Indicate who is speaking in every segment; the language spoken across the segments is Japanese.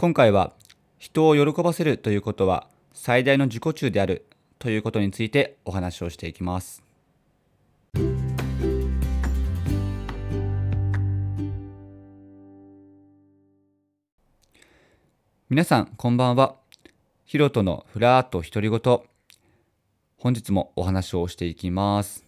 Speaker 1: 今回は人を喜ばせるということは最大の自己中であるということについてお話をしていきます。皆さんこんばんは。ヒロトのフラーっと独り言。本日もお話をしていきます。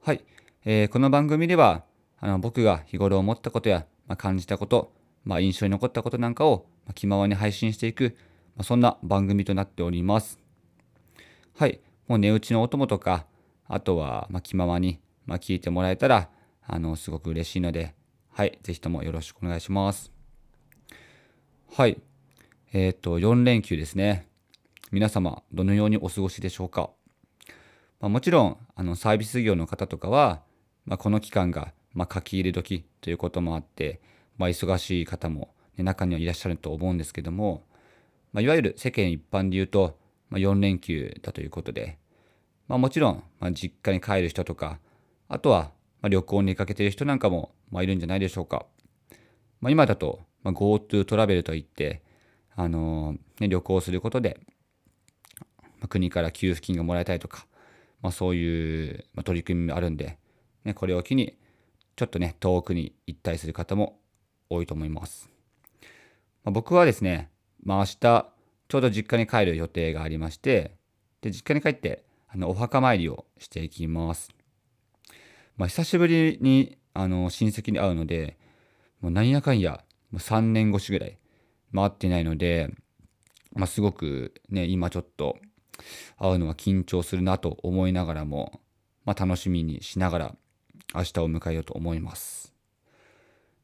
Speaker 1: はい、えー、この番組ではあの僕が日頃思ったことや、まあ、感じたことまあ、印象に残ったことなんかを気ままに配信していく、まあ、そんな番組となっております。はい。もう値打ちのお供とか、あとは、ま気ままに、ま聞いてもらえたら、あの、すごく嬉しいので、はい。ぜひともよろしくお願いします。はい。えっ、と、4連休ですね。皆様、どのようにお過ごしでしょうか。まあ、もちろん、あの、サービス業の方とかは、まあ、この期間が、ま書き入れ時ということもあって、まあ、忙しい方も、ね、中にはいらっしゃると思うんですけども、まあ、いわゆる世間一般で言うと、まあ、4連休だということで、まあ、もちろん、まあ、実家に帰る人とか、あとは、まあ、旅行に出かけてる人なんかも、まあ、いるんじゃないでしょうか。まあ、今だと、まあ、GoTo トラベルといって、あのー、ね、旅行することで、まあ、国から給付金がもらえたりとか、まあ、そういう、まあ、取り組みもあるんで、ね、これを機に、ちょっとね、遠くに行ったりする方も多いと思います。まあ、僕はですね、まあ、明日、ちょうど実家に帰る予定がありまして、で、実家に帰って、あの、お墓参りをしていきます。まあ、久しぶりに、あの、親戚に会うので、もうなんやかんや、もう3年越しぐらい、回ってないので、まあ、すごくね、今ちょっと、会うのは緊張するなと思いながらも、まあ、楽しみにしながら、明日を迎えようと思います。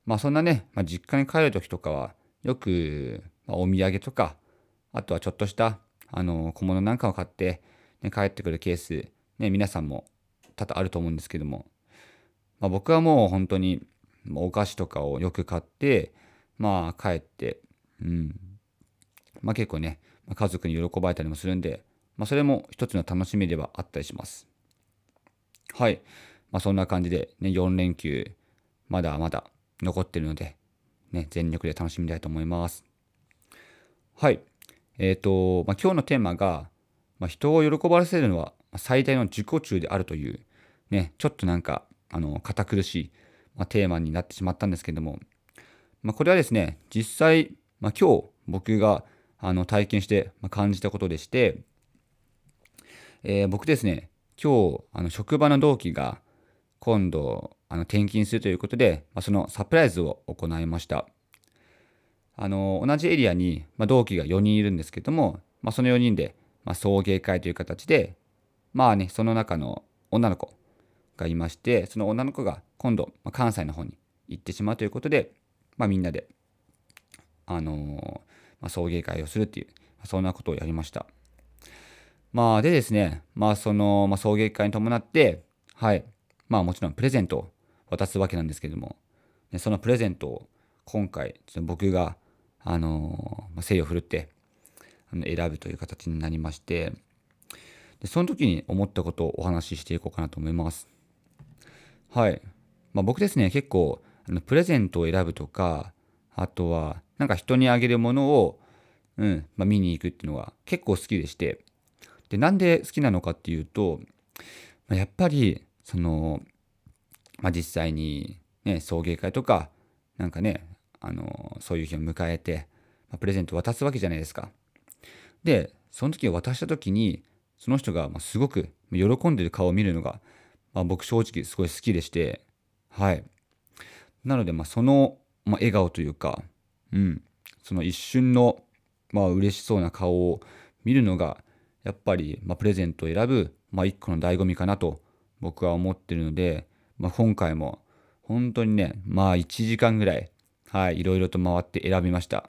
Speaker 1: まあそんなね、まあ、実家に帰る時とかは、よく、ま、お土産とか、あとはちょっとした、あの、小物なんかを買って、ね、帰ってくるケース、ね、皆さんも多々あると思うんですけども、まあ、僕はもう本当に、お菓子とかをよく買って、まあ帰って、うん。まあ結構ね、家族に喜ばれたりもするんで、まあそれも一つの楽しみではあったりします。はい。まあそんな感じでね、4連休、まだまだ残ってるので、ね、全力で楽しみたいと思います。はい。えっ、ー、と、まあ、今日のテーマが、まあ、人を喜ばせるのは最大の自己中であるという、ね、ちょっとなんか、あの、堅苦しい、まあ、テーマになってしまったんですけども、まあ、これはですね、実際、まあ、今日僕があの体験して感じたことでして、えー、僕ですね、今日、あの職場の同期が今度、あの転勤するということで、まあ、そのサプライズを行いました。あの同じエリアに、まあ、同期が4人いるんですけども、まあ、その4人で、まあ、送迎会という形で、まあね、その中の女の子がいまして、その女の子が今度、まあ、関西の方に行ってしまうということで、まあ、みんなで、あのー、まあ、送迎会をするっていう、まあそんなことをやりました。まあ、でですね、まあ、その、まあ、送迎会に伴って、はい、まあ、もちろんプレゼントを渡すわけなんですけども、ね、そのプレゼントを今回、僕が、あのー、誠意を振るって、選ぶという形になりまして、でその時に思ったことをお話ししていこうかなと思います。はい。まあ、僕ですね、結構、あのプレゼントを選ぶとか、あとは、なんか人にあげるものを、うん、まあ、見に行くっていうのが結構好きでして、で、なんで好きなのかっていうと、まあ、やっぱり、その、まあ、実際に、ね、送迎会とか、なんかね、あの、そういう日を迎えて、まあ、プレゼント渡すわけじゃないですか。で、その時渡した時に、その人がすごく喜んでる顔を見るのが、まあ、僕正直すごい好きでして、はい。なので、その、まあ、笑顔というか、うん、その一瞬の、まあ、嬉しそうな顔を見るのが、やっぱり、まあ、プレゼントを選ぶ、まあ、一個の醍醐味かなと僕は思ってるので、まあ、今回も本当にね、まあ1時間ぐらい、はい、いろいろと回って選びました。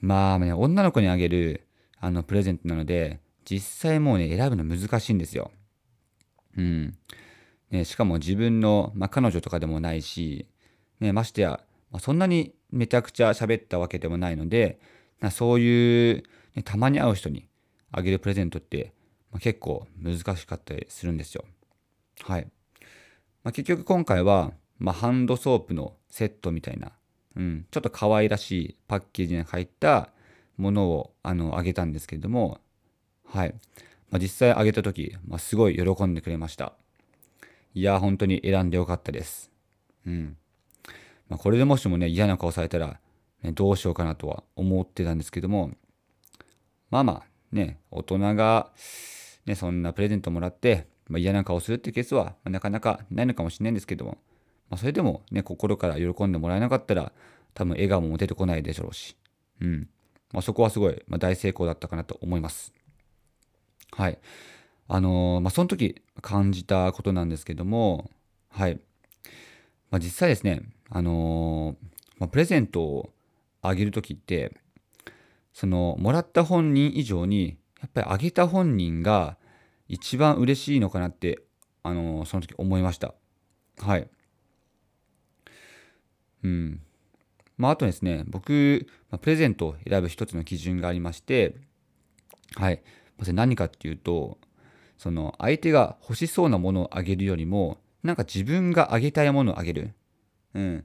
Speaker 1: まあね、女の子にあげるあのプレゼントなので、実際もうね、選ぶの難しいんですよ。うん。ね、しかも自分の、まあ、彼女とかでもないし、ね、ましてや、まあ、そんなにめちゃくちゃ喋ったわけでもないので、そういう、ね、たまに会う人にあげるプレゼントって、まあ、結構難しかったりするんですよ。はい。まあ、結局今回は、まあ、ハンドソープのセットみたいなうん、ちょっと可愛らしいパッケージに入ったものをあのあげたんですけれども、はい。まあ、実際あげた時、まあ、すごい喜んでくれました。いや、本当に選んでよかったです。うん。まあ、これでもしもね、嫌な顔されたら、ね、どうしようかなとは思ってたんですけども、まあまあ、ね、大人が、ね、そんなプレゼントもらって、まあ、嫌な顔するっていうケースは、ま、なかなかないのかもしれないんですけども、まあ、それでもね、心から喜んでもらえなかったら、多分笑顔も出てこないでしょうし、うん。まあ、そこはすごい、ま、大成功だったかなと思います。はい。あのー、まあ、その時感じたことなんですけども、はい。まあ、実際ですね、あのー、まあ、プレゼントをあげる時って、その、もらった本人以上に、やっぱりあげた本人が一番嬉しいのかなって、あのー、その時思いました。はい。うん。まあ、あとですね、僕、プレゼントを選ぶ一つの基準がありまして、はい。それ何かっていうと、その相手が欲しそうなものをあげるよりも、なんか自分があげたいものをあげる。うん。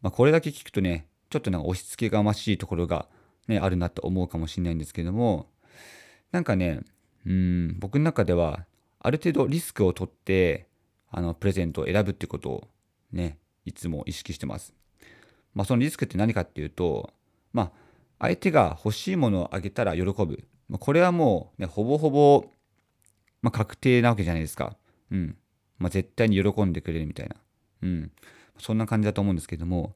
Speaker 1: まあ、これだけ聞くとね、ちょっとなんか押し付けがましいところが、ね、あるなと思うかもしれないんですけども、なんかね、うん、僕の中では、ある程度リスクを取って、あの、プレゼントを選ぶってことをね、いつも意識してます。まあ、そのリスクって何かっていうと、まあ、相手が欲しいものをあげたら喜ぶ。まあ、これはもう、ね、ほぼほぼ、まあ、確定なわけじゃないですか。うん。まあ、絶対に喜んでくれるみたいな。うん。そんな感じだと思うんですけども、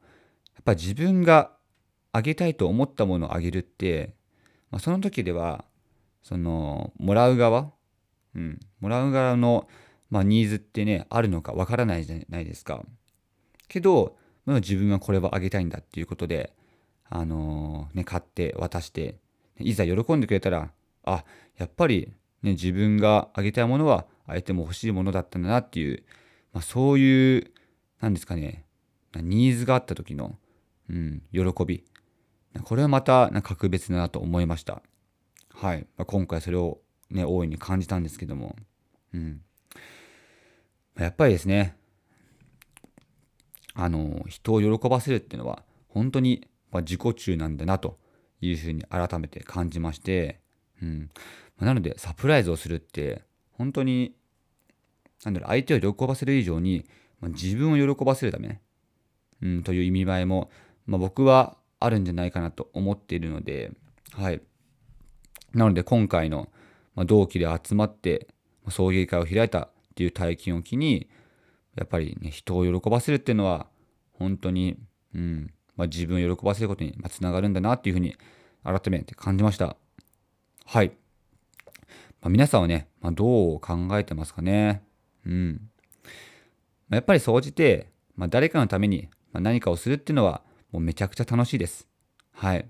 Speaker 1: やっぱ自分があげたいと思ったものをあげるって、まあ、その時では、その、もらう側、うん、もらう側の、まあ、ニーズってね、あるのかわからないじゃないですか。けど、まあ自分はこれはあげたいんだっていうことで、あのー、ね、買って渡して、いざ喜んでくれたら、あ、やっぱり、ね、自分があげたいものは相手も欲しいものだったんだなっていう、まあ、そういう、なんですかね、ニーズがあった時の、うん、喜び。これはまた格別だなと思いました。はい。まあ、今回それをね、大いに感じたんですけども。うん。やっぱりですね、あの、人を喜ばせるっていうのは、本当に自己中なんだなというふうに改めて感じまして、うんま。なので、サプライズをするって、本当に、なんだろう、相手を喜ばせる以上に、ま、自分を喜ばせるため、うん、という意味合いも、まあ、僕はあるんじゃないかなと思っているので、はい。なので、今回の、同期で集まって、送迎会を開いたっていう体験を機に、やっぱりね、人を喜ばせるっていうのは、本当に、うん、まあ、自分を喜ばせることにつながるんだなっていうふうに改めて感じました。はい。まあ、皆さんはね、まあ、どう考えてますかね。うん。ま、やっぱり総じて、ま、誰かのために何かをするっていうのは、もうめちゃくちゃ楽しいです。はい。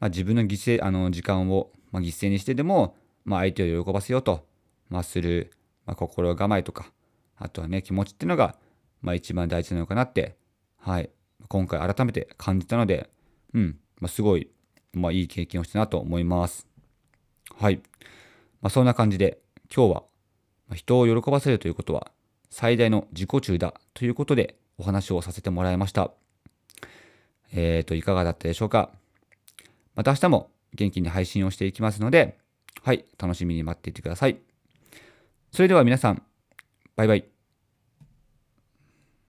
Speaker 1: まあ、自分の犠牲、あの、時間を、まあ、犠牲にしてでも、まあ、相手を喜ばせようと、まあ、する、まあ、心構えとか、あとはね、気持ちっていうのが、まあ一番大事なのかなって、はい、今回改めて感じたので、うん、まあ、すごい、まあいい経験をしたなと思います。はい。まあそんな感じで、今日は、人を喜ばせるということは、最大の自己中だということでお話をさせてもらいました。えーと、いかがだったでしょうか？また明日も元気に配信をしていきますので、はい、楽しみに待っていてください。それでは皆さん、バイバイ。